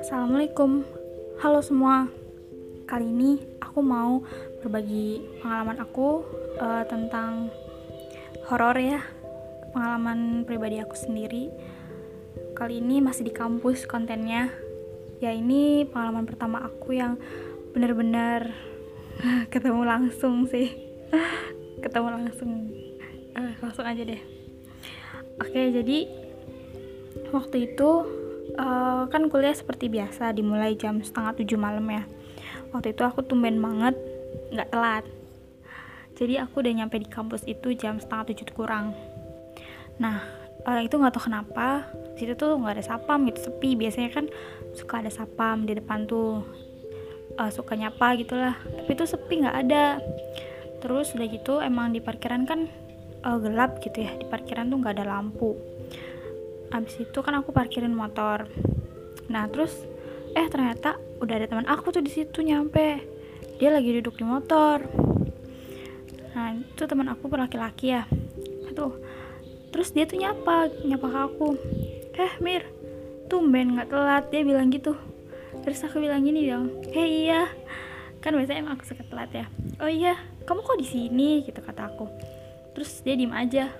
Assalamualaikum, halo semua. Kali ini aku mau berbagi pengalaman aku uh, tentang horor ya, pengalaman pribadi aku sendiri. Kali ini masih di kampus kontennya. Ya ini pengalaman pertama aku yang benar-benar ketemu langsung sih, ketemu langsung. Uh, langsung aja deh. Oke, jadi waktu itu uh, kan kuliah seperti biasa dimulai jam setengah tujuh malam ya. Waktu itu aku tumben banget nggak telat. Jadi aku udah nyampe di kampus itu jam setengah tujuh kurang. Nah uh, itu nggak tahu kenapa situ tuh nggak ada sapam gitu sepi. Biasanya kan suka ada sapam di depan tuh uh, suka nyapa gitulah. Tapi itu sepi nggak ada. Terus udah gitu emang di parkiran kan uh, gelap gitu ya di parkiran tuh nggak ada lampu. Abis itu kan aku parkirin motor. Nah terus eh ternyata udah ada teman aku tuh di situ nyampe. Dia lagi duduk di motor. Nah itu teman aku laki-laki ya. Tuh terus dia tuh nyapa nyapa ke aku. Eh Mir tumben nggak telat dia bilang gitu. Terus aku bilang gini dong hei iya. Kan biasanya emang aku suka telat ya. Oh iya kamu kok di sini? Gitu kata aku terus dia diem aja.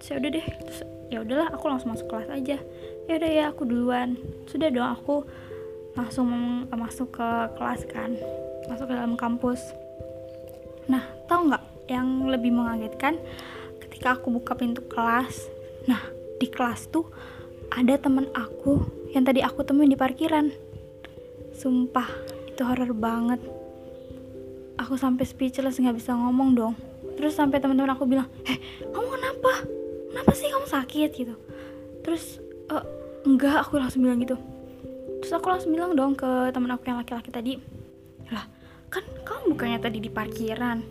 Saya ya udah deh. Terus ya udahlah aku langsung masuk kelas aja. Ya udah ya aku duluan. Sudah dong aku langsung masuk ke kelas kan. Masuk ke dalam kampus. Nah tau nggak yang lebih mengagetkan? Ketika aku buka pintu kelas. Nah di kelas tuh ada temen aku yang tadi aku temuin di parkiran. Sumpah itu horror banget. Aku sampai speechless nggak bisa ngomong dong terus sampai teman-teman aku bilang eh kamu kenapa? Kenapa sih kamu sakit? Gitu. Terus uh, enggak aku langsung bilang gitu. Terus aku langsung bilang dong ke teman aku yang laki-laki tadi lah kan kamu bukannya tadi di parkiran?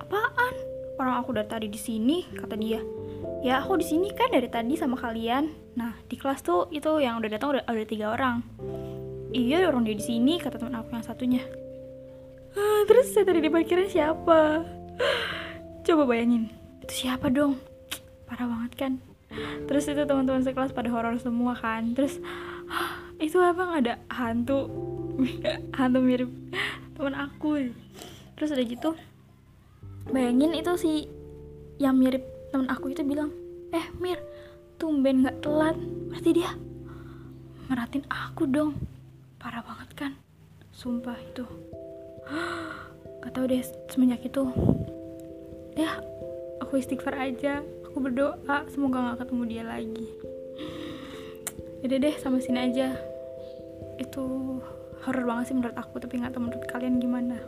Apaan? Orang aku dari tadi di sini kata dia. Ya aku di sini kan dari tadi sama kalian. Nah di kelas tuh itu yang udah datang udah ada tiga orang. Iya orang dia di sini kata teman aku yang satunya. Ah, terus saya tadi di parkiran siapa coba bayangin itu siapa dong? Parah banget kan? Terus itu teman-teman sekelas pada horor semua kan? Terus itu emang ada hantu hantu mirip teman aku. Terus udah gitu bayangin itu si yang mirip teman aku itu bilang eh Mir tumben nggak telat? Pasti dia meratin aku dong. Parah banget kan? Sumpah itu. Gak tau deh semenjak itu ya aku istighfar aja. Aku berdoa semoga gak ketemu dia lagi. Jadi deh sama sini aja. Itu horror banget sih menurut aku tapi nggak tahu menurut kalian gimana